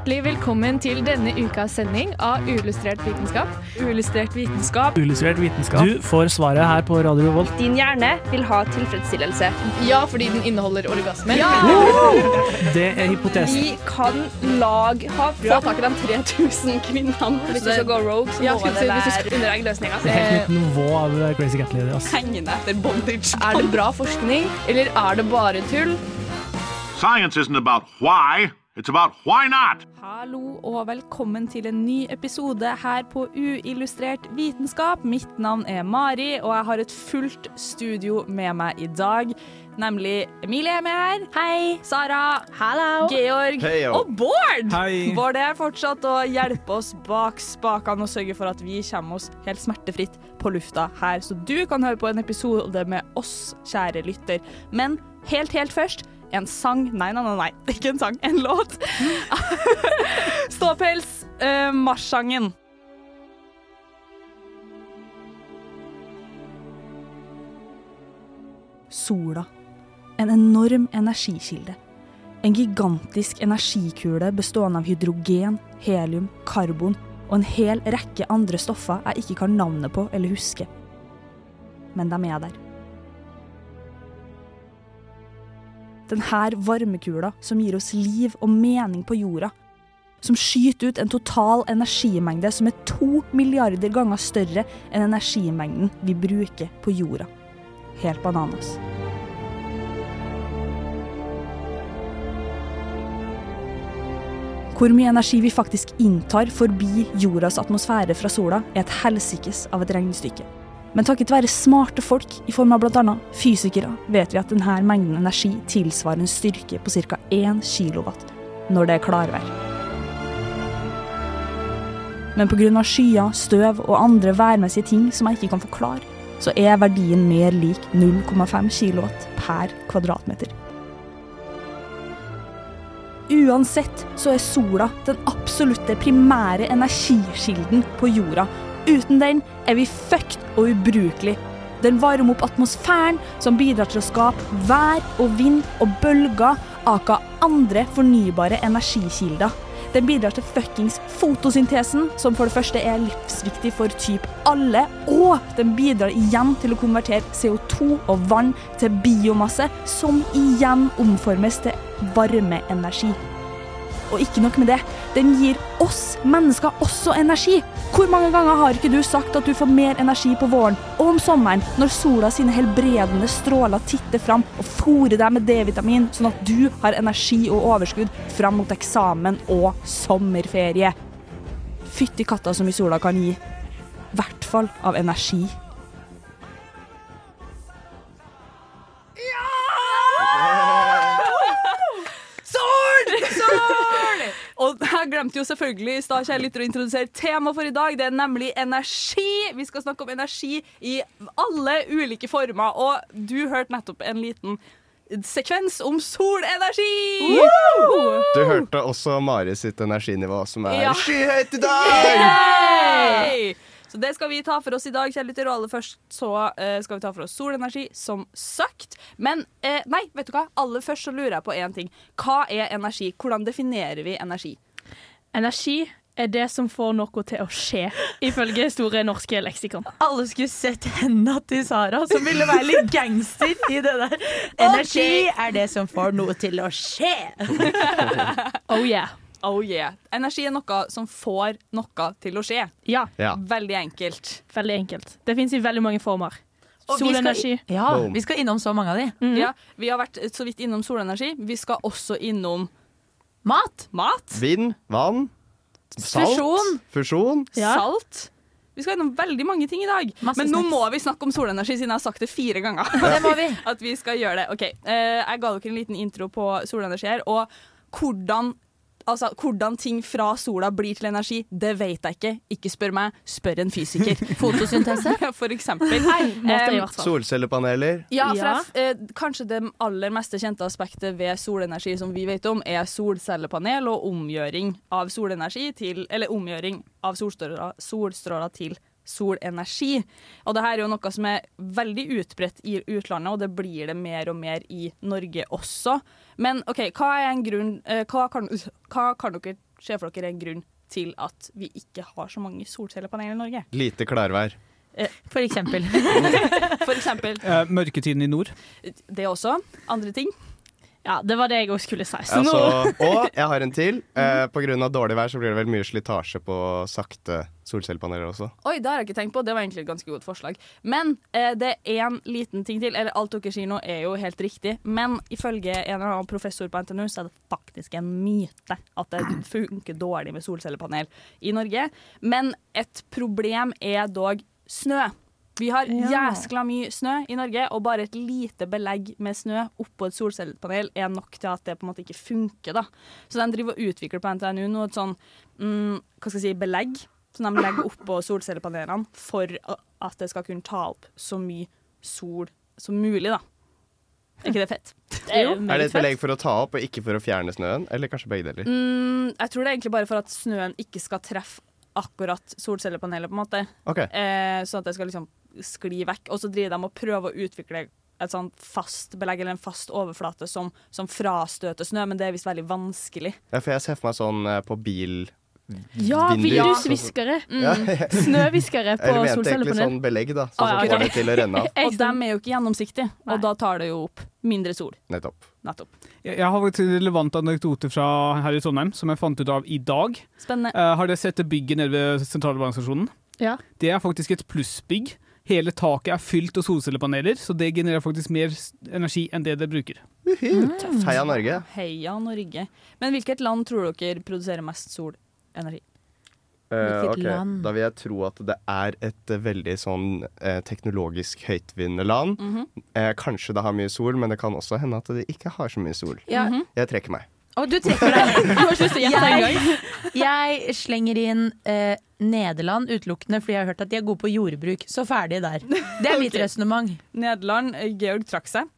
Hjertelig velkommen til denne ukas sending av Uillustrert vitenskap. Uillustrert vitenskap. Uillustrert vitenskap. Du får svaret her på Radio Revolt. Din hjerne vil ha tilfredsstillelse. Ja, fordi den inneholder orgasmer. Det er hypotesen. Vi kan lag ha Få tak i de 3000 kvinnene. Hvis du skal gå rogue, så må ja, det være hvis du skal- under eggløsninga. Det er helt nytt nivå av Crazy Cat Lady. Hengende etter bondage. Er det bra forskning, eller er det bare tull? Science isn't about why, it's about why not. Hallo og velkommen til en ny episode her på Uillustrert vitenskap. Mitt navn er Mari, og jeg har et fullt studio med meg i dag. Nemlig Emilie er med her. Hei. Sara. Hallo. Georg. Hey, Og Bård! Hei. Bård er fortsatt å hjelpe oss bak spakene og sørge for at vi kommer oss helt smertefritt på lufta her, så du kan høre på en episode med oss, kjære lytter. Men helt, helt først en sang Nei, nei, nei, nei. ikke en sang. En låt. Ståpels, uh, marsjsangen. Sola. En enorm energikilde. En gigantisk energikule bestående av hydrogen, helium, karbon og en hel rekke andre stoffer jeg ikke kan navnet på eller huske. Men de er der. Denne varmekula som gir oss liv og mening på jorda. Som skyter ut en total energimengde som er to milliarder ganger større enn energimengden vi bruker på jorda. Helt bananas. Hvor mye energi vi faktisk inntar forbi jordas atmosfære fra sola, er et helsikes av et regnestykke. Men takket være smarte folk, i form av bl.a. fysikere, vet vi at denne mengden energi tilsvarer en styrke på ca. 1 kW når det er klarvær. Men pga. skyer, støv og andre værmessige ting som jeg ikke kan forklare, så er verdien mer lik 0,5 kW per kvadratmeter. Uansett så er sola den absolutte primære energikilden på jorda. Uten den er vi fucked og ubrukelig. Den varmer opp atmosfæren, som bidrar til å skape vær og vind og bølger, aka andre fornybare energikilder. Den bidrar til fuckings fotosyntesen, som for det første er livsviktig for typ alle, og den bidrar igjen til å konvertere CO2 og vann til biomasse, som igjen omformes til varmeenergi. Og ikke nok med det, den gir oss mennesker også energi. Hvor mange ganger har ikke du sagt at du får mer energi på våren og om sommeren, når sola sine helbredende stråler titter fram og fòrer deg med D-vitamin, sånn at du har energi og overskudd fram mot eksamen og sommerferie? Fytti katta så mye sola kan gi. I hvert fall av energi. Jeg glemte jo selvfølgelig i stad å introdusere temaet for i dag. Det er nemlig energi. Vi skal snakke om energi i alle ulike former. Og du hørte nettopp en liten sekvens om solenergi. Du hørte også Mari sitt energinivå, som er Ja. skyhøyt i dag! Yay! Så det skal vi ta for oss i dag, kjære lytter. Og aller først så uh, skal vi ta for oss solenergi, som sagt. Men uh, nei, vet du hva? Aller først så lurer jeg på én ting. Hva er energi? Hvordan definerer vi energi? Energi er det som får noe til å skje, ifølge Store norske leksikon. Alle skulle sett hendene til Sara, som ville være litt gangster i det der. Energi er det som får noe til å skje. Oh yeah. Oh yeah. Energi er noe som får noe til å skje. Ja, Ja. Veldig enkelt. veldig enkelt. Det fins i veldig mange former. Solenergi. vi skal-. Ja, Boom. vi skal innom så mange av de. Mhm. Ja, vi har vært så vidt innom solenergi. Vi skal også innom Mat. mat. Vind, vann, salt, Fusjon. fusjon. Ja. Salt. Vi skal gjennom veldig mange ting i dag. Masse Men nå må vi snakke om solenergi, siden jeg har sagt det fire ganger. Det må vi. At vi skal gjøre det. Ok, eh, Jeg ga dere en liten intro på solenergi her, og hvordan Altså, Hvordan ting fra sola blir til energi, det vet jeg ikke. Ikke spør meg, spør en fysiker. Fotosyntese? For eksempel. måte i Em, hvert fall. Solcellepaneler. Ja, for Ja. jeg, eh, Kanskje det aller meste kjente aspektet ved solenergi som vi vet om, er solcellepanel og omgjøring av solenergi til Eller omgjøring av solstråler, solstråler til solenergi. Og det her er jo noe som er veldig utbredt i utlandet, og det blir det mer og mer i Norge også. Men OK, hva er en grunn eh, hva, kan, hva kan dere se for dere er en grunn til at vi ikke har så mange solcellepaneler i Norge? Lite klarvær. For eksempel. For eksempel Eh, mørketiden i nord. det også. Andre ting. Ja, det var det jeg òg skulle si. Så nå Altså, og jeg har en til. Eh, på grunn av dårlig vær så blir det vel mye slitasje på sakte solcellepaneler også. Oi, det har jeg ikke tenkt på. Det var egentlig et ganske godt forslag. Men eh, det er en liten ting til. Eller alt dere sier nå er jo helt riktig. Men ifølge en eller annen professor på NTNU så er det faktisk en myte at det funker dårlig med solcellepanel i Norge. Men et problem er dog snø. Vi har jæskla mye snø i Norge, og bare et lite belegg med snø oppå et solcellepanel er nok til at det på en måte ikke funker. da. Så de driver og utvikler på NTNU nå et sånn mm, hva skal jeg si, belegg som de legger oppå solcellepanelene for at det skal kunne ta opp så mye sol som mulig, da. Er ikke det fett? det er jo Er det et belegg for å ta opp og ikke for å fjerne snøen? Eller kanskje begge deler? Mm, jeg tror det er egentlig bare for at snøen ikke skal treffe akkurat solcellepanelet, på en måte. Okay. Eh, sånn at det skal liksom skli vekk. Og så driver de og prøver å utvikle et sånn fast belegg eller en fast overflate som, som frastøter snø, men det er visst veldig vanskelig. Ja, for jeg ser for meg sånn eh, på bil... Ja, virusviskere. vindusviskere. Ja. Snøviskere på Eller mente egentlig solcellepanel. sånn belegg, da. Sånn Ah, ja, okay. til å renne av. Og dem er jo ikke gjennomsiktige, Nei. og da tar det jo opp mindre sol. Nettopp. Nettopp. Jeg jeg har faktisk en relevant anekdote fra her i Trondheim som jeg fant ut av i dag. Spennende. Uh, har dere sett det bygget nede ved sentralorganisasjonen Ja. Det er faktisk et plussbygg. Hele taket er fylt av solcellepaneler, så det genererer faktisk mer energi enn det det bruker. Heia Norge. Heia Norge. Men hvilket land tror dere produserer mest solenergi? Uh, land? Da vil jeg tro at det er et eh, veldig sånn eh, teknologisk høytvinnende land. Mhm. eh, kanskje det har mye sol, men det kan også hende at det ikke har så mye sol. Mm -hmm. Jeg trekker meg. Og du trekker deg. Du har ikke lyst til å gjette engang? Jeg slenger inn eh, Nederland utelukkende fordi jeg har hørt at de er gode på jordbruk. Så ferdig der. Det er mitt okay. resonnement. Nederland. eh, Georg trakk seg.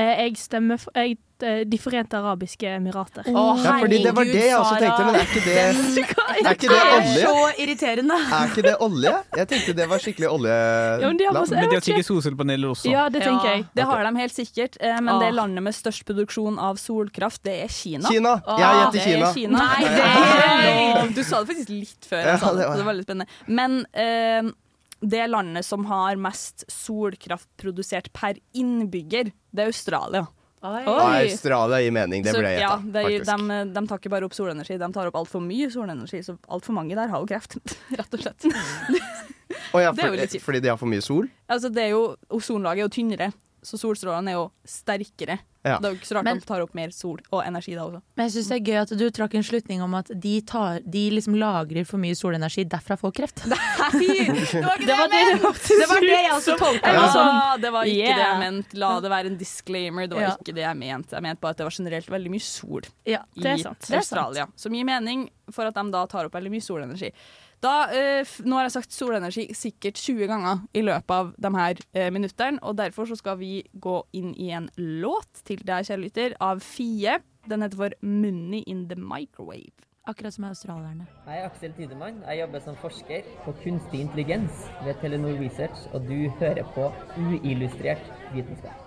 Eh, Jeg stemmer for jeg, eh, De forente arabiske emirater. Å, Ja, fordi det var det jeg også tenkte, men er ikke det, er ikke det Det olje? så irriterende. Er ikke det olje? Jeg tenkte det var skikkelig Ja, men de har oljeland. masse- Men de har sikkert solcellepaneler også. Ja, det tenker Ja. jeg. Det har de helt sikkert, eh, men Ah. det landet med størst produksjon av solkraft, det er Kina. Kina! Ah, Jeg gjetter er Kina. Kina. Nei, det er lov. Du sa det faktisk litt før. Ja, Jeg sa det, det var- så det var veldig spennende. Men eh, det landet som har mest solkraft produsert per innbygger, det er Australia. Oi. Oi. Australia gir mening, det ble jeg ja, de, de, de tar ikke bare opp solenergi, de tar opp altfor mye solenergi. Så altfor mange der har jo kreft, rett og slett. oh, ja, det er jo for, litt kjipt. fordi de har for mye sol? Altså, det er jo, ozonlaget er jo tynnere, så solstrålene er jo sterkere. Ja. Det er jo ikke så rart Men- de tar opp mer sol og energi da også. Men jeg syns det er gøy at du trakk en slutning om at de, tar, de liksom lagrer for mye solenergi, derfra får kreft. det var ikke Det var det det mente! Det var det jeg også tolka Ja. det som. det var ikke Yeah. det jeg mente. La det være en disclaimer. Det var Ja. ikke det jeg mente. Jeg mente bare at det var generelt veldig mye sol Ja, i Det sant. Australia. Som gir mening for at de da tar opp veldig mye solenergi. Da, eh, nå har jeg sagt solenergi sikkert 20 ganger i løpet av de her eh, minuttene, og derfor så skal vi gå inn i en låt til deg, kjære lytter, av Fie. Den heter for 'Money in the Microwave'. Akkurat som australierne. Jeg er Aksel Tidemann. Jeg jobber som forsker på kunstig intelligens ved Telenor Research, og du hører på uillustrert vitenskap.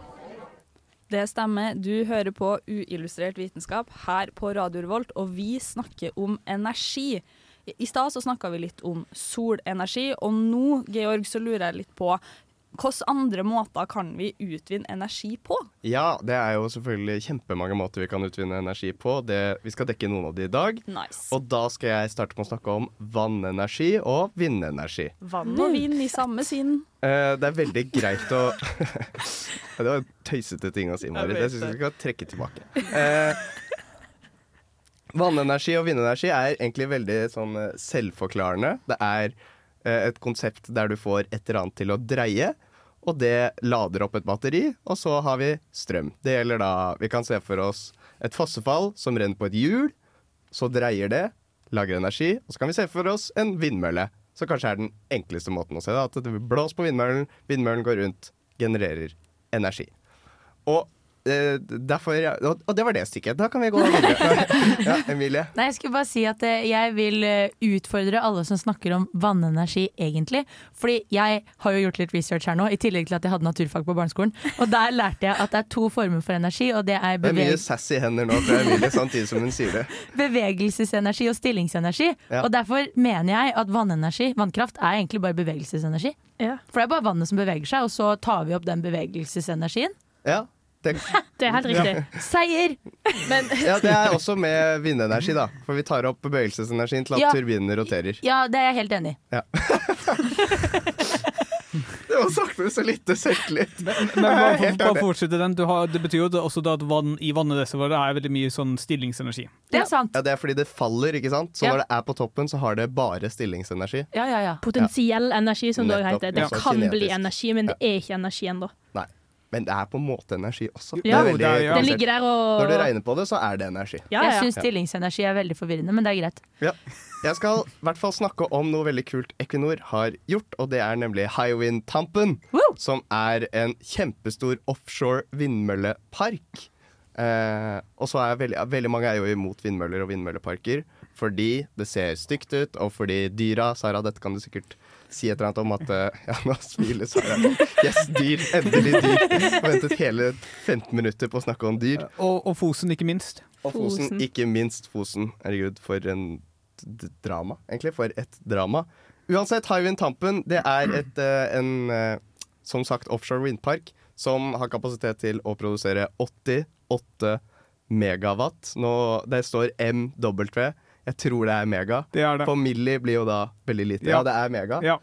Det stemmer. Du hører på Uillustrert vitenskap her på Radio Revolt, og vi snakker om energi. I stad så snakka vi litt om solenergi, og nå, Georg, så lurer jeg litt på hvilke andre måter kan vi utvinne energi på? Ja, det er jo selvfølgelig kjempemange måter vi kan utvinne energi på. Det, vi skal dekke noen av de i dag. Nice. Og da skal jeg starte med å snakke om vannenergi og vindenergi. Vann og vind i samme sinn. Uh, det er veldig greit å Det var en tøysete ting å si, Marit. Jeg syns vi skal trekke tilbake. Eh, vannenergi og vindenergi er egentlig veldig sånn eh, selvforklarende. Det er eh, et konsept der du får et eller annet til å dreie, og det lader opp et batteri, og så har vi strøm. Det gjelder da Vi kan se for oss et fossefall som renner på et hjul, så dreier det, lager energi, og så kan vi se for oss en vindmølle. Som kanskje er den enkleste måten å se det. At det blåser på vindmøllen, vindmøllen går rundt, genererer energi. Og derfor ja, og, og det var det stykket. Da kan vi gå videre. ja, Emilie. Nei, jeg skulle bare si at eh, jeg vil eh, utfordre alle som snakker om vannenergi, egentlig. Fordi jeg har jo gjort litt research her nå, i tillegg til at jeg hadde naturfag på barneskolen. Og der lærte jeg at det er to former for energi, og det er Det er mye beveg sassy hender nå fra Emilie samtidig som hun sier det. bevegelsesenergi og stillingsenergi. Ja. Og derfor mener jeg at vannenergi, vannkraft, er egentlig bare bevegelsesenergi. For det er bare vannet som beveger seg, og så tar vi opp den bevegelsesenergien. Ja, det, Det er helt riktig. Seier! Men ja, det er også med vindenergi, da. For vi tar opp bevegelsesenergien til at Ja. turbinene roterer. Ja, det er jeg helt enig i. Ja. det var sagt med så lite selvtillit. Men men bare, bare fortsette den. Du har, det betyr jo også da at vann i Det er veldig mye sånn stillingsenergi. Det er sant. Ja, det er fordi det faller, ikke sant? Så Ja. når det er på toppen, så har det bare stillingsenergi. Ja, ja, ja. Potensiell energi, som det også heter. Det Ja. kan bli energi, men det er ikke energi ennå. Men det er på en måte energi også. Ja, det veldig det ja. Den ligger der og Når du regner på det, så er det energi. Ja, Jeg ja. syns stillingsenergi er veldig forvirrende, men det er greit. Ja. Jeg skal i hvert fall snakke om noe veldig kult Equinor har gjort, og det er nemlig Hywind Tampen. Som er en kjempestor offshore vindmøllepark. Eh, og så er veldig, veldig mange er jo imot vindmøller og vindmølleparker fordi det ser stygt ut, og fordi dyra Sara, dette kan du sikkert si et eller annet om at eh, Ja, nå smiler Sara. Yes, dyr. Endelig dyr. Jeg har ventet hele 15 minutter på å snakke om dyr. Og, og Fosen, ikke minst. Og Fosen, Fosen. ikke minst Fosen. Herregud, for en drama, egentlig. For et drama. Uansett, Hywind Tampen det er et, eh, en eh, som sagt offshore vindpark som har kapasitet til å produsere 88 megawatt. Nå, det står MW. Jeg tror det er mega. Det er det. For milli blir jo da veldig lite. Ja, Ja. det er mega. Ja.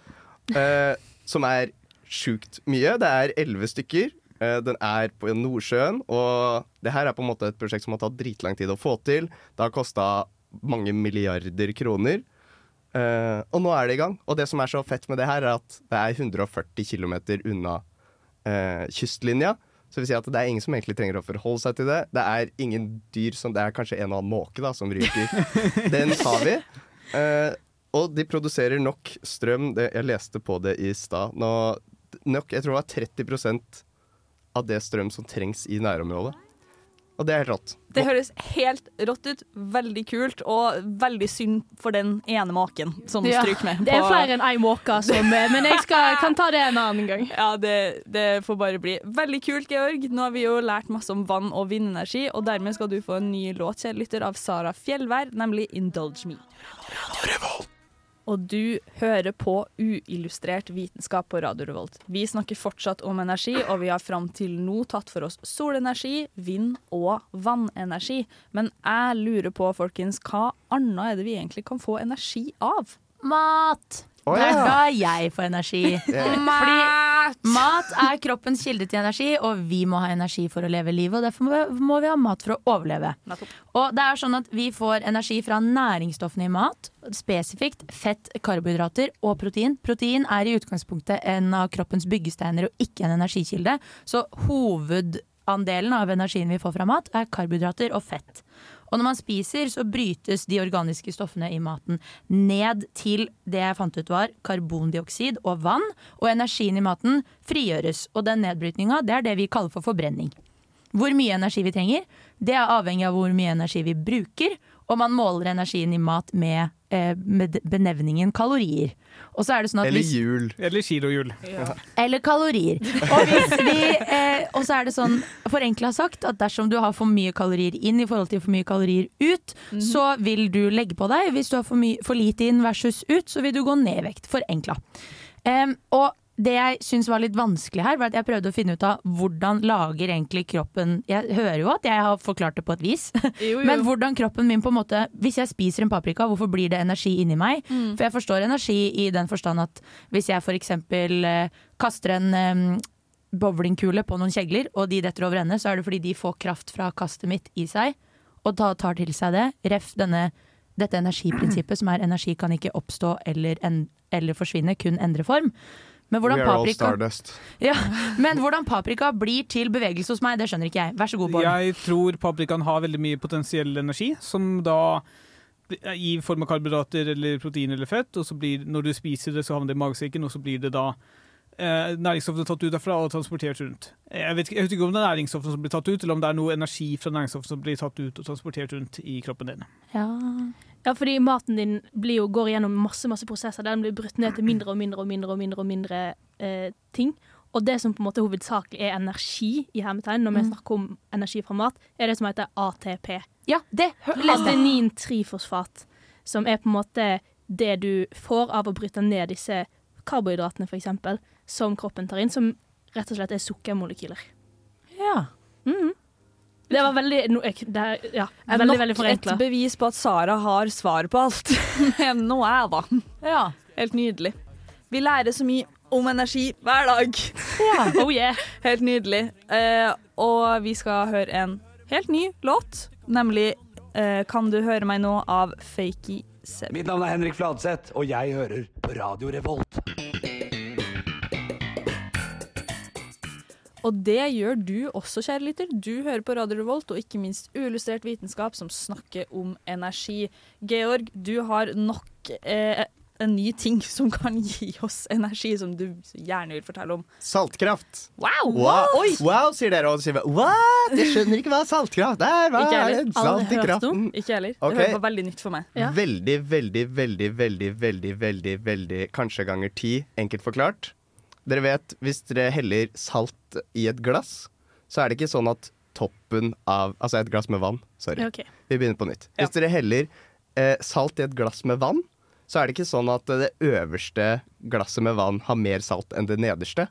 Eh, som er sjukt mye. Det er elleve stykker. Eh, den er på Nordsjøen, og det her er på en måte et prosjekt som har tatt dritlang tid å få til. Det har kosta mange milliarder kroner. Eh, og nå er det i gang. Og det som er så fett med det her, er at det er 140 km unna eh, kystlinja. Så vil si at det er ingen som egentlig trenger å forholde seg til det. Det er ingen dyr som Det er kanskje en og annen måke da, som ryker. Den tar vi. Uh, og de produserer nok strøm. Det, jeg leste på det i stad. Nok- Jeg tror det var 30% av det strøm som trengs i nærområdet. Og det er helt rått. Det høres helt rått ut. Veldig kult, og veldig synd for den ene maken som Ja, stryker med. Det er flere enn én måke, som Men jeg skal, kan ta det en annen gang. Ja, det, det får bare bli. Veldig kult, Georg. Nå har vi jo lært masse om vann og vindenergi, og dermed skal du få en ny låt, kjære lytter, av Sara Fjellvær, nemlig 'Indulge Me'. Og du hører på uillustrert vitenskap på Radio Revolt. Vi snakker fortsatt om energi, og vi har fram til nå tatt for oss solenergi, vind og vannenergi. Men jeg lurer på, folkens, hva annet er det vi egentlig kan få energi av? Mat! Å, Det er da jeg får energi. Fordi mat er kroppens kilde til energi, og vi må ha energi for å leve livet. Og derfor må vi ha mat for å overleve. Og det er sånn at Vi får energi fra næringsstoffene i mat, spesifikt fett, karbohydrater og protein. Protein er i utgangspunktet en av kroppens byggesteiner og ikke en energikilde. Så hovedandelen av energien vi får fra mat, er karbohydrater og fett. Og når man spiser, så brytes de organiske stoffene i maten ned til det jeg fant ut var karbondioksid og vann, og energien i maten frigjøres. Og den nedbrytninga, det er det vi kaller for forbrenning. Hvor mye energi vi trenger, det er avhengig av hvor mye energi vi bruker, og man måler energien i mat med, benevningen kalorier. Og så er det sånn at Eller hjul. jul. Eller kilohjul. eller kalorier. Og, hvis vi, eh, og så er det sånn, forenkla sagt, at dersom du har for mye kalorier inn i forhold til for mye kalorier ut, så vil du legge på deg. Hvis du har for, for lite inn versus ut, så vil du gå ned i vekt. Forenkla. Um, og det jeg syns var litt vanskelig her, var at jeg prøvde å finne ut av hvordan lager egentlig kroppen Jeg hører jo at jeg har forklart det på et vis, men hvordan kroppen min på en måte Hvis jeg spiser en paprika, hvorfor blir det energi inni meg? Mm. For jeg forstår energi i den forstand at hvis jeg f.eks. Eh, kaster en eh, bowlingkule på noen kjegler, og de detter over ende, så er det fordi de får kraft fra kastet mitt i seg, og da tar til seg det. Ref denne, dette energiprinsippet som er energi kan ikke oppstå eller, en, eller forsvinne, kun endre form. Men hvordan, paprika, ja, men hvordan paprika blir til bevegelse hos meg, det skjønner ikke jeg. Vær så god, Bård. Jeg tror paprikaen har veldig mye potensiell energi, som da i form av karbohydrater eller protein eller fett, og så blir, når du spiser det, så havner det i magesekken, og så blir det da eh, næringsstoffene tatt ut derfra og transportert rundt. Jeg vet, ikke, jeg vet ikke om det er næringsstoffene som blir tatt ut, eller om det er noe energi fra næringsstoffene som blir tatt ut og transportert rundt i kroppen din. Ja. Ja, fordi maten din blir jo, går gjennom masse masse prosesser den blir brutt ned til mindre og mindre og mindre og mindre, og mindre eh, ting. Og det som på en måte hovedsakelig er energi, i hermetegn, når vi Mm. snakker om energi fra mat, er det som heter ATP. Ja, det. Adenin-trifosfat. Som er på en måte det du får av å bryte ned disse karbohydratene, eksempel, som kroppen tar inn, som rett og slett er sukkermolekyler. Ja. Mhm. Det var veldig no, det Ja, veldig, nok veldig forenkla. et bevis på at Sara har svar på alt. Men nå er jeg, da. Ja. Helt nydelig. Vi lærer så mye om energi hver dag. Oh yeah. Helt nydelig. Eh, og vi skal høre en helt ny låt, nemlig eh, 'Kan du høre meg nå' av Fakey Seb. Mitt navn er Henrik Fladseth, og jeg hører på Radio Revolt. Og det gjør du også, kjære lytter. Du hører på Radio Revolt, og ikke minst uillustrert vitenskap som snakker om energi. Georg, du har nok eh, en ny ting som kan gi oss energi, som du gjerne vil fortelle om. Saltkraft. Wow! Wow, wow sier dere, og så sier vi what? Jeg skjønner ikke hva saltkraft er. Hva Ikke jeg er heller. det? Salt i kraften. Ikke heller. Ok. Det var veldig nytt for meg. Veldig, veldig, veldig, veldig, veldig, veldig, veldig kanskje ganger ti, enkelt forklart. Dere vet, hvis dere heller salt i et glass, så er det ikke sånn at toppen av Altså et glass med vann. Sorry. Okay. Vi begynner på nytt. Hvis dere heller eh, salt i et glass med vann, så er det ikke sånn at det øverste glasset med vann har mer salt enn det nederste.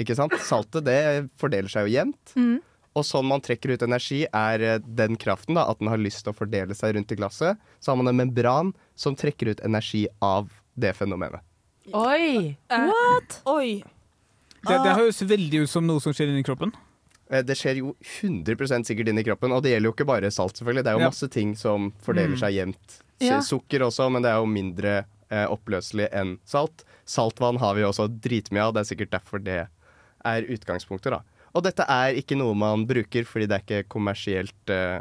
Ikke sant? Saltet det fordeler seg jo jevnt. Mm. Og sånn man trekker ut energi, er eh, den kraften, da, at den har lyst til å fordele seg rundt i glasset. Så har man en membran som trekker ut energi av det fenomenet. Oi! What? Oi. Det, det høres veldig ut som noe som skjer inni kroppen. Eh, Det skjer jo 100 sikkert inni kroppen, og det gjelder jo ikke bare salt, selvfølgelig. Det er jo Ja. masse ting som fordeler Mm. seg jevnt. Ja. Sukker også, men det er jo mindre eh, oppløselig enn salt. Saltvann har vi også dritmye av, det er sikkert derfor det er utgangspunktet, da. Og dette er ikke noe man bruker fordi det er ikke kommersielt eh,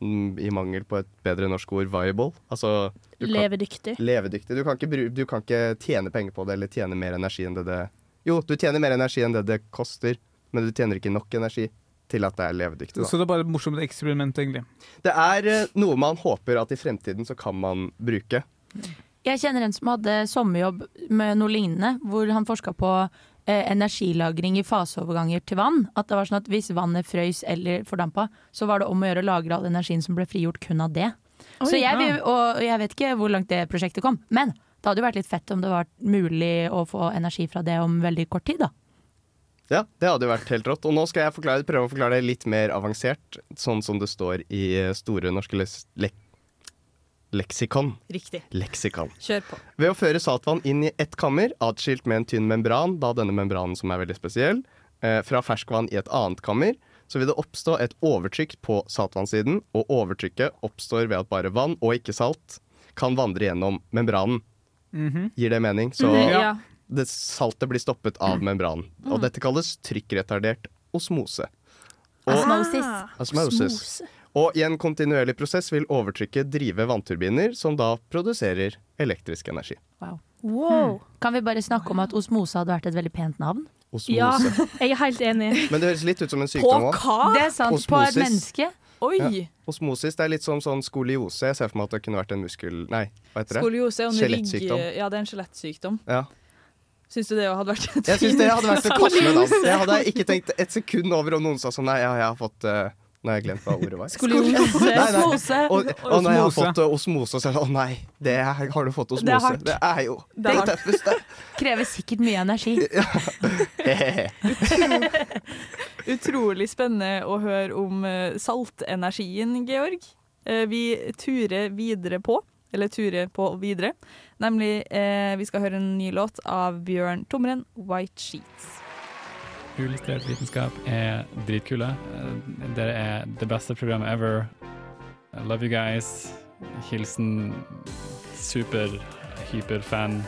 i mangel på et bedre norsk ord, viable. Altså Levedyktig. kan- Levedyktig. Du kan, ikke, bru- du kan ikke tjene penger på det eller tjene mer energi enn det det Jo, du tjener mer energi enn det det koster, men du tjener ikke nok energi til at det er levedyktig. Da. Så det er bare et morsomt eksperiment, egentlig. Det er eh, noe man håper at i fremtiden så kan man bruke. Jeg kjenner en som hadde sommerjobb med noe lignende, hvor han forska på energilagring i faseoverganger til vann. At det var sånn at hvis vannet frøys eller fordampa, så var det om å gjøre å lagre all energien som ble frigjort kun av det. Oi, så jeg, vil, ja. og jeg vet ikke hvor langt det prosjektet kom, men det hadde jo vært litt fett om det var mulig å få energi fra det om veldig kort tid, da. Ja, det hadde jo vært helt rått. Og nå skal jeg forklare, prøve å forklare det litt mer avansert, sånn som det står i eh, Store norske les lek leksikon. Riktig. Leksikon. Kjør på. Ved å føre saltvann inn i ett kammer, atskilt med en tynn membran, da denne membranen som er veldig spesiell, eh, fra ferskvann i et annet kammer, så vil det oppstå et overtrykk på saltvannsiden, og overtrykket oppstår ved at bare vann, og ikke salt, kan vandre gjennom membranen. Gir det mening? Så Det- ja. det saltet blir stoppet av membranen. Og dette kalles trykkretardert osmose. Og, Osmosis. osmosis. Og i en kontinuerlig prosess vil overtrykket drive vannturbiner, som da produserer elektrisk energi. Wow. Kan vi bare snakke om at osmose hadde vært et veldig pent navn? Osmose. Ja, jeg er helt enig. Men det høres litt ut som en sykdom òg. Det er sant. På et menneske. Oi! Ja. Osmosis det er litt som sånn skoliose. Jeg ser for meg at det kunne vært en muskel... Nei, hva heter det? Skoliose er en rygg... Skjelettsykdom. Ja, det er en skjelettsykdom. Ja. Syns du det hadde vært et Jeg syns det hadde vært et passende navn. Jeg hadde ikke tenkt et sekund over om noen sa sånn Nei, ja, jeg har fått uh, Nå har jeg glemt hva ordet var. Skoliose. Osmose. Og, og når jeg har fått uh, osmose, så er det å nei, det er, har du fått Det er osmose. hardt. Det er jo Det er det tøffeste. Krever sikkert mye energi. Utrolig spennende å høre om eh, saltenergien, Georg. Vi turer videre på, eller turer på videre. Nemlig, eh, vi skal høre en ny låt av Bjørn Tomren, 'White Sheets'. Uillustrert vitenskap er dritkule. Eh, Dere er det beste programmet ever. I love you guys. Hilsen super, hyperfan.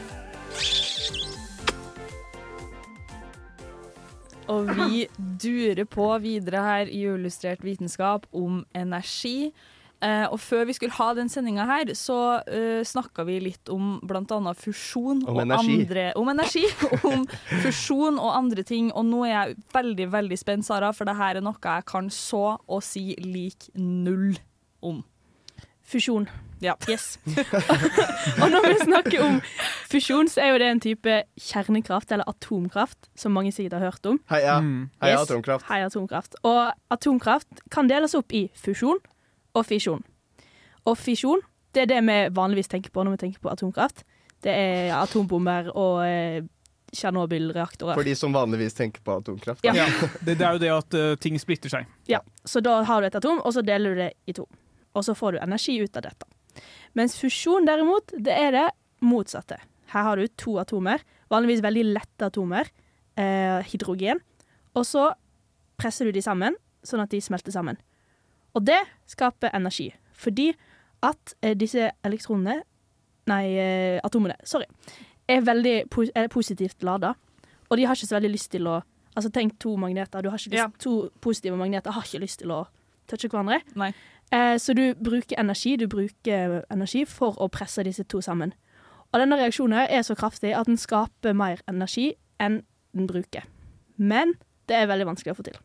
Og vi durer på videre her i Illustrert vitenskap om energi. Eh, og før vi skulle ha den sendinga her, så uh, snakka vi litt om bl.a. fusjon Om og energi. andre Om energi. om fusjon og andre ting. Og nå er jeg veldig, veldig spent, Sara, for det her er noe jeg kan så å si lik null om. Fusjon. Ja. Yes. og når vi snakker om fusjon, så er jo det en type kjernekraft, eller atomkraft, som mange sikkert har hørt om. Heia, heia Yes. atomkraft. Heia atomkraft. Og atomkraft kan deles opp i fusjon og fisjon. Og fisjon, det er det vi vanligvis tenker på når vi tenker på atomkraft. Det er atombomber og eh, Tsjernobyl-reaktorer. For de som vanligvis tenker på atomkraft. Ja. ja. Det, det er jo det at uh, ting splitter seg. Ja, så da har du et atom, og så deler du det i to. Og så får du energi ut av dette. Mens fusjon derimot, det er det motsatte. Her har du to atomer, vanligvis veldig lette atomer, eh, hydrogen, og så presser du de sammen, sånn at de smelter sammen. Og det skaper energi, fordi at eh, disse elektronene, nei, eh, atomene, sorry, er veldig po er positivt lada, og de har ikke så veldig lyst til å Altså tenk to magneter, du har ikke lyst, to positive magneter har ikke lyst til å touche hverandre. Eh, så du bruker energi, du bruker energi for å presse disse to sammen. Og denne reaksjonen er så kraftig at den skaper mer energi enn den bruker. Men det er veldig vanskelig å få til.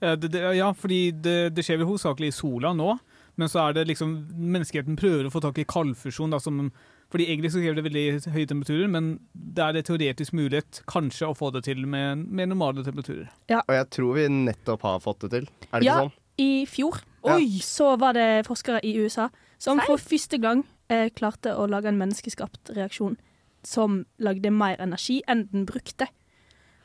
Eh, Det, det, ja, fordi det, det skjer vel hovedsakelig i sola nå, men så er det liksom menneskeheten prøver å få tak i kaldfusjon. Da, som, fordi egentlig så krever det veldig høye temperaturer, men det er det teoretisk mulighet kanskje å få det til med, med normale temperaturer. Og jeg tror vi nettopp har fått det til. Er det ja, ikke sånn? Ja, i fjor Ja. Oi, så var det forskere i USA som for første gang eh, klarte å lage en menneskeskapt reaksjon som lagde mer energi enn den brukte.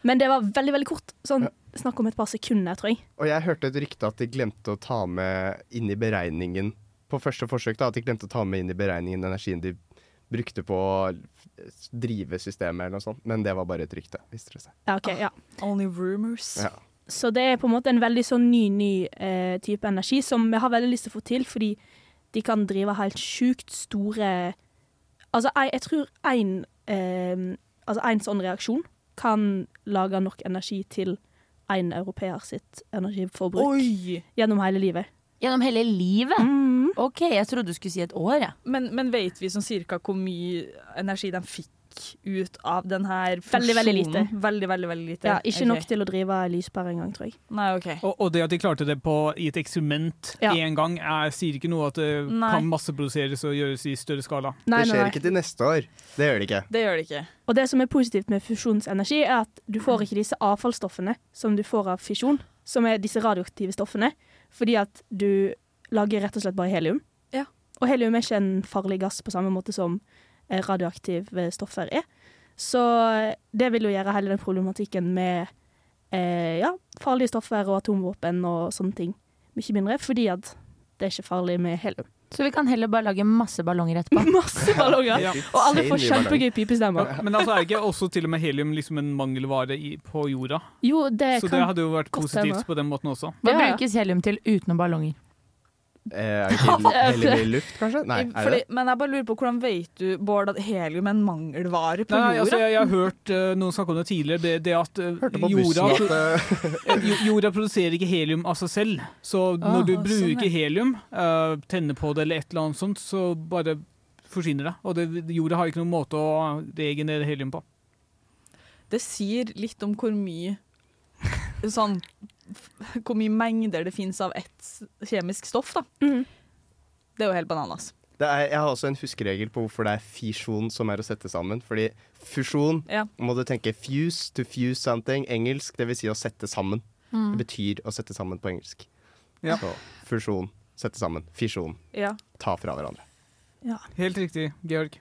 Men det var veldig, veldig kort. Sånn, Snakk om et par sekunder, tror jeg. Og jeg hørte et rykte at de glemte å ta med inn i beregningen På første forsøk da, at de glemte å ta med inn i beregningen energien de brukte på å drive systemet eller noe sånt. Men det var bare et rykte, viste det seg. Ja, ok, ja. Only rumors. Ja. Så det er på en måte en veldig sånn ny, ny eh, type energi som vi har veldig lyst til å få til, fordi de kan drive helt sjukt store Altså, jeg, jeg tror én eh, altså en sånn reaksjon kan lage nok energi til én europeer sitt energiforbruk Oi! gjennom hele livet. Gjennom hele livet? Mm. OK, jeg trodde du skulle si et år, jeg. Men, men vet vi sånn cirka hvor mye energi de fikk ut av denne her Veldig, veldig lite. Veldig, veldig, veldig lite. Ja, ikke okay. nok til å drive lyspære engang, tror jeg. Nei, OK. Og, og det at de klarte det på, i et eksperiment Ja. gang, jeg sier ikke noe at det Nei. kan masseproduseres og gjøres i større skala. Nei, det skjer nei. ikke til neste år. Det gjør det ikke. Det gjør det ikke. Og det som er positivt med fusjonsenergi, er at du får ikke disse avfallsstoffene som du får av fisjon, som er disse radioaktive stoffene, fordi at du lager rett og slett bare helium. Ja. Og helium er ikke en farlig gass på samme måte som radioaktive stoffer er. Så eh, det vil jo gjøre hele den problematikken med eh, ja, farlige stoffer og atomvåpen og sånne ting mye mindre, fordi at det er ikke farlig med helium. Så vi kan heller bare lage masse ballonger etterpå. Masse ballonger! Ja. Og alle får kjempegøy pipestemmer. Men altså, er ikke også til og med helium liksom en mangelvare i, på jorda? Jo, det Så kan det hadde jo vært positivt på den måten også. Hva Ja, ja. brukes helium til utenom ballonger? Eh, er ikke heller i luft, kanskje? Nei, er Fordi, det men jeg bare lurer på hvordan vet du, Bård, at helium er en mangelvare på Nei, jorda? altså, jeg, jeg har hørt uh, noen snakke om det tidligere. Det, det at uh, Hørte på jorda, bussen at eh, jorda produserer ikke helium av seg selv. Så når du sånn, bruker ja. helium, uh, tenner på det eller et eller annet sånt, så bare forsvinner det. Og det, jorda har ikke noen måte å regenerere helium på. Det sier litt om hvor mye sånn Hvor mye mengder det finnes av ett kjemisk stoff, da. Mm. Det er jo helt bananas. det er, jeg har også en huskeregel på hvorfor det er fisjon som er å sette sammen. Fordi fusjon Ja. må du tenke fuse to fuse something. Engelsk, det vil si å sette sammen. Mm. Det betyr å sette sammen på engelsk. Ja. Så fusjon, sette sammen. Fisjon, Ja. ta fra hverandre. Ja. Helt riktig, Georg.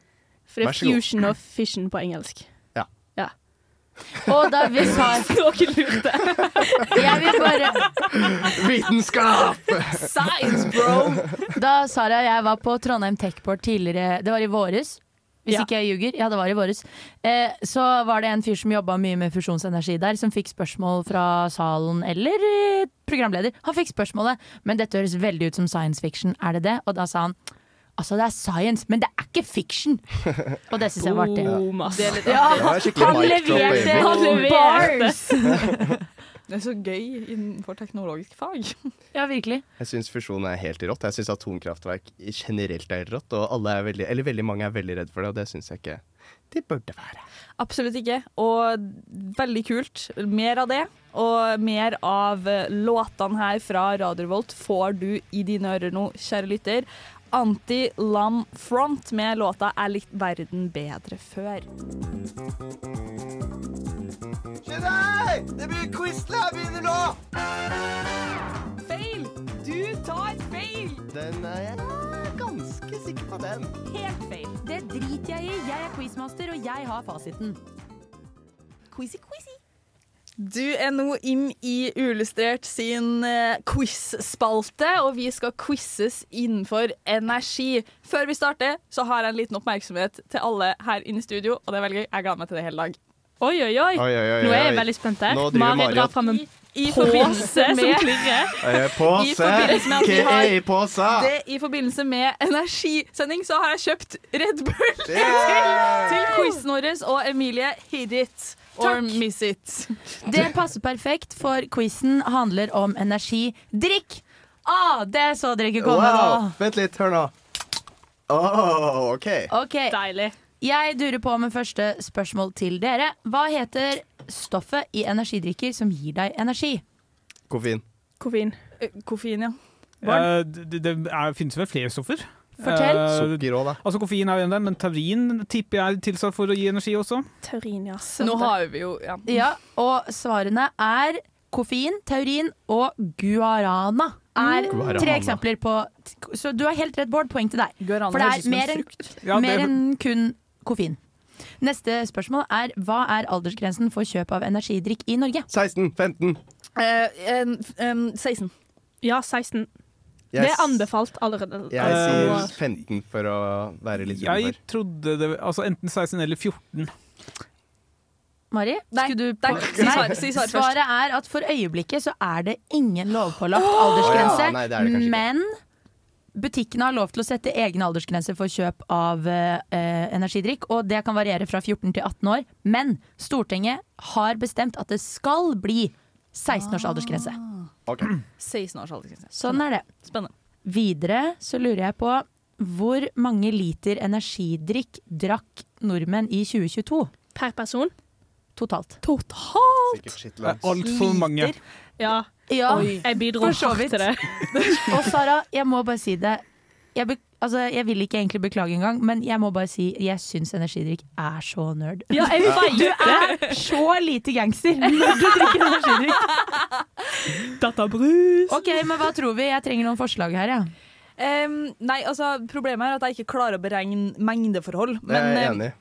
For det er fusion og fission på engelsk. Og da vi sa Noen lurte. Jeg vil bare Vitenskap! Science, bro! Da Sara og jeg var på Trondheim Techport tidligere, det var i våres. Hvis Ja. ikke jeg ljuger. Ja, det var i våres. Eh, så var det en fyr som jobba mye med fusjonsenergi der, som fikk spørsmål fra salen eller eh, programleder. Han fikk spørsmålet, men dette høres veldig ut som science fiction, er det det? Og da sa han altså det er science, men det er ikke fiction. Og det syns jeg var artig. Det er Ja, han leverte! Han leverte! Det er så gøy innenfor teknologisk fag. Ja, virkelig. Jeg syns fusjon er helt rått. Jeg syns atomkraftverk generelt er rått. Og alle er veldig, eller veldig mange er veldig redd for det, og det syns jeg ikke de burde være. Absolutt ikke. Og veldig kult. Mer av det. Og mer av låtene her fra Radio Volt får du i dine ører nå, kjære lytter. Anti-Lam Front med låta 'Er litt verden bedre før'. Kjell Det blir quiz til jeg begynner nå! Feil! Du tar feil! Den er jeg ganske sikker på den. Helt feil. Det driter jeg i. Jeg er quizmaster, og jeg har fasiten. Quizy, quizy. Du er nå inn i Uillustrert sin eh, quiz-spalte, og vi skal quizzes innenfor energi. Før vi starter, så har jeg en liten oppmerksomhet til alle her inne i studio, og det er veldig gøy. Jeg gleder meg til det hele dag. Oi, oi, oi. Oi, oi, oi, Nå er jeg oi. veldig spent her. Nå driver Mari Mari drar fram en I pose forbindelse som med- klirrer. Eh, Pose! I forbindelse med at vi Hva har er i posa? det, I forbindelse med energisending så har jeg kjøpt Red Bull til, Yeah! til quizen vår, og Emilie, hit it or Takk. miss it. Det passer perfekt, for quizen handler om energi. Drikk! Ah, det så dere ikke komme Wow. Vent litt, hør nå. Oh, OK. Ok, Deilig. Jeg durer på med første spørsmål til dere. Hva heter stoffet i energidrikker som gir deg energi? Koffein. Koffein. Eh, Koffein, ja. Eh, det det er, finnes vel flere stoffer. Fortell. Eh, Sukker òg, da. Altså Koffein er jo en der, men taurin tipper jeg er tilsatt for å gi energi også. Taurin, ja. Nå har vi jo ja. Ja, og svarene er koffein, taurin og guarana. Er Guarana. tre eksempler på Så du har helt rett, Bård. Poeng til deg. Guarana For det er mer enn. Ja, det- en kun koffein. Neste spørsmål er hva er aldersgrensen for kjøp av energidrikk i Norge? 16, 15. Uh, um, um, 16. Ja, 16. Jeg, Det er anbefalt allerede. jeg Eh, sier 15 for å være litt Jeg trodde det Altså enten 16 eller 14. Mari, Nei, skulle du nei, si svaret- si svaret først. Svaret er at for øyeblikket så er det ingen lovpålagt aldersgrense. oh, ja, nei, det det men butikkene har lov til å sette egne aldersgrenser for kjøp av eh, eh, energidrikk. Og det kan variere fra 14 til 18 år. Men Stortinget har bestemt at det skal bli 16 års aldersgrense. Okay. 16 års aldersgrense. Sånn er det. Spennende. Videre så lurer jeg på hvor mange liter energidrikk drakk nordmenn i 2022 Per person. totalt? Totalt! Altfor mange. Ja, Ja, jeg bidro hardt til det. Og Sara, jeg må bare si det. Jeg, be altså, jeg vil ikke egentlig beklage engang, men jeg må bare si jeg syns energidrikk er så nerd. Ja, jeg vet Du er så lite gangster når du drikker energidrikk. Databrus. Ok, men hva tror vi? Jeg trenger noen forslag her, ja. Um, nei, altså Problemet er at jeg ikke klarer å beregne mengdeforhold. Men, jeg er enig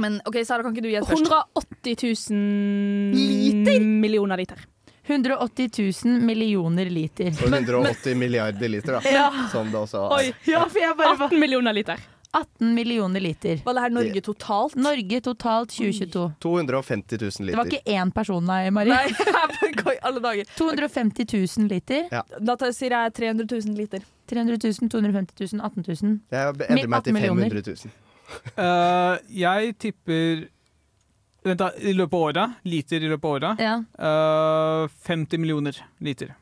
men OK, Sara, kan ikke du gjette først? 180 000 Liter? millioner liter. 180 000 millioner liter. For 180 milliarder liter, da. Ja. Som det også Oi, Ja, for jeg bare 18 millioner liter. 18 millioner liter. Var det her Norge totalt? Norge totalt 2022. 250 000 Det var ikke én person, nei, Mari. Nei, jeg går i alle dager. 250 000 liter. Da tar- sier jeg 300 000 liter. 300 000, 250 000, 18 000. Jeg endrer meg til 18 500 000. uh, jeg tipper da. I løpet av året. Liter i løpet av året. Ja. Uh, 50 millioner liter.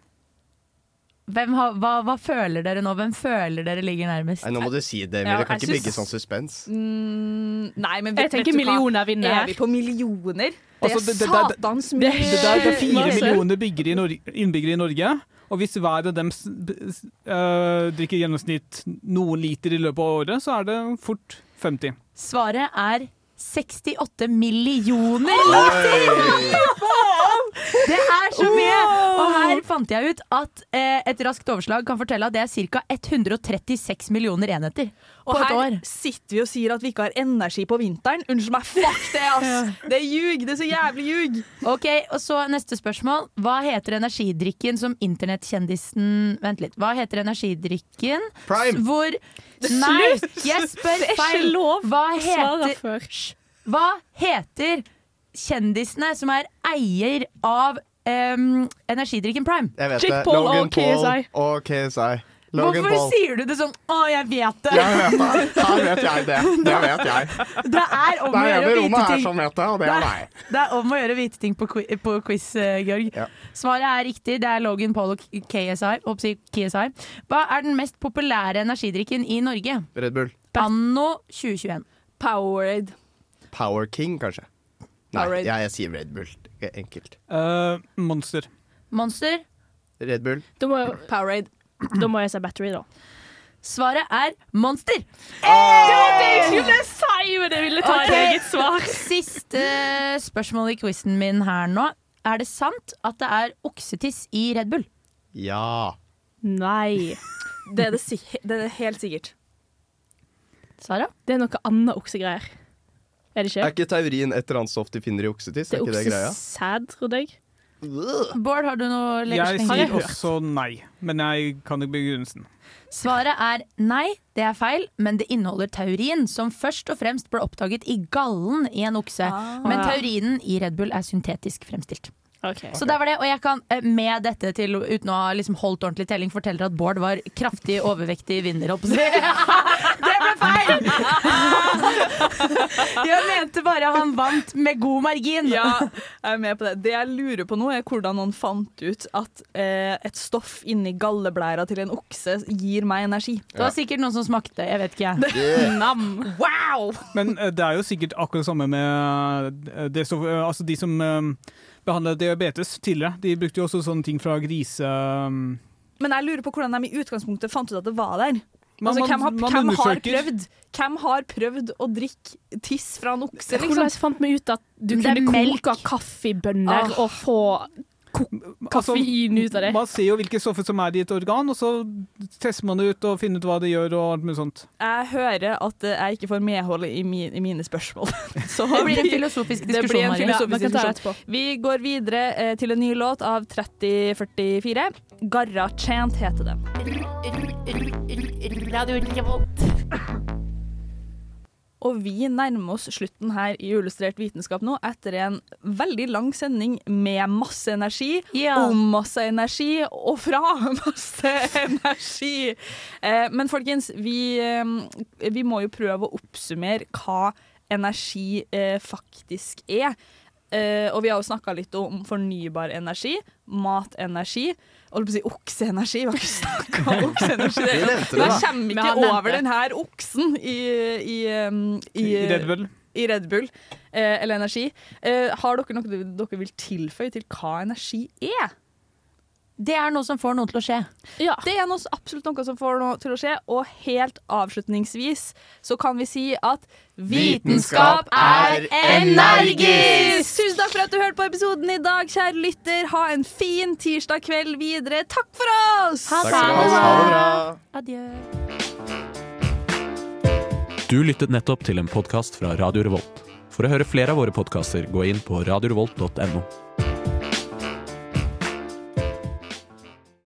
Hvem har, hva, hva føler dere nå? Hvem føler dere ligger nærmest? Nei, nå må du si det, Ja, det kan ikke bygge sånn suspens. Mm, nei, men Jeg tenker millioner vinner Er vi på millioner? Det er Altså, det- det- det- satans Det, mye. det, er, det er fire millioner i innbyggere i Norge. Og hvis hver av dem eh, drikker gjennomsnitt noen liter i løpet av året, så er det fort 50. Svaret er 68 millioner liter! Det er så mye! Og her fant jeg ut at eh, et raskt overslag kan fortelle at det er ca. 136 millioner enheter på et år. Og her sitter vi og sier at vi ikke har energi på vinteren. Unnskyld meg, fuck det, ass! Det er ljug! Det er så jævlig ljug! Ok, og så neste spørsmål. Hva heter energidrikken som internettkjendisen Vent litt. Hva heter energidrikken Prime! hvor Nei, jeg spør Det er ikke feil. lov Hva å svare heter før. Hva heter kjendisene som er eier av um, energidrikken Prime? Jeg vet Jake det. Paul Logan og KSI. Paul og KSI. Logan Hvorfor Paul. sier du det sånn 'Å, jeg vet det'? Jeg vet det. Her vet jeg det. Det vet jeg. Det er om Det å er gjøre en i å rommet her ting. som vet det, og det er meg. Det er om å gjøre å vite ting på, qui- på quiz, eh, Georg. Svaret er riktig. Det er Logan Paul og KSI. Oppsi KSI. Hva er den mest populære energidrikken i Norge? Red Bull. Anno 2021. Powerade. Power King, kanskje. Nei, Powerade. ja, jeg sier Red Bull. Enkelt. Eh, monster. Monster. Red Bull. Må, Powerade. Da må jeg si battery, da. Svaret er Monster. Det var det jeg skulle si, men jeg ville ta okay. et eget svar. Siste spørsmål i quizen min her nå. Er det sant at det er oksetiss i Red Bull? Ja. Nei. Det er det, si det er det helt sikkert. Sara? Det er noe annet oksegreier. Er det Er ikke? teorien taurin et eller annet stoff de finner i oksetiss? Det Er er ikke oksesæd, trodde jeg. Bård, har du noe legger Jeg sier også nei, men jeg kan ikke begrunnelsen. Svaret er nei, det er feil, men det inneholder taurin, som først og fremst ble oppdaget i gallen i en okse. Men taurinen i Red Bull er syntetisk fremstilt. Så der var det, og jeg kan eh, med dette til, uten å ha liksom holdt ordentlig telling, fortelle at Bård var kraftig overvektig vinner, holdt på å si. Det ble feil! Jeg mente bare han vant med god margin. Ja, jeg er med på det. Det jeg lurer på nå, er hvordan noen fant ut at eh, et stoff inni galleblæra til en okse gir meg energi. Det var sikkert noen som smakte, jeg vet ikke. Nam! Wow! Men eh, det er jo sikkert akkurat det samme med eh, det altså de som behandla diabetes tidligere. De brukte jo også sånne ting fra grise... um, Men jeg lurer på hvordan de i utgangspunktet fant ut at det var der. Man- Altså, hvem, har, man hvem, har prøvd, hvem har prøvd å drikke tiss fra en okse, Hvordan liksom? fant vi ut at du kunne koke kaffebønner Ah. og få koffein ut av det? Altså, Man ser jo hvilke stoffer som er i et organ, og så tester man det ut og finner ut hva det gjør. og alt mulig sånt. Jeg hører at jeg ikke får medhold i, min, i mine spørsmål. Så Det blir en vi- filosofisk diskusjon, en filosofisk diskusjon. Vi går videre eh, til en ny låt av 3044. Garra Chant heter den. Radio Revolt. Og vi nærmer oss slutten her i Illustrert vitenskap nå, etter en veldig lang sending med masse energi, om masse energi og fra masse energi. Eh, men folkens, vi, eh, vi må jo prøve å oppsummere hva energi eh, faktisk er. Eh, og vi har jo snakka litt om fornybar energi, matenergi. Holdt på å si okseenergi. Vi har ikke snakka om okseenergi. Vi det, det, Jeg kommer ikke over det. den her oksen i, i, um, i, I Red Bull. i Red Bull eh, eller energi. Eh, har dere noe dere vil tilføye til hva energi er? Det er noe som får noe til å skje. Det er noe, absolutt noe som får noe til å skje. Og helt avslutningsvis så kan vi si at Vitenskap er energisk! Tusen takk for at du hørte på episoden i dag, kjære lytter. Ha en fin tirsdag kveld videre. Takk for oss! Ha Takk skal du ha. Ha det bra. Adjø. Du lyttet nettopp til en podkast fra Radio Revolt. For å høre flere av våre podkaster, gå inn på radiorevolt.no.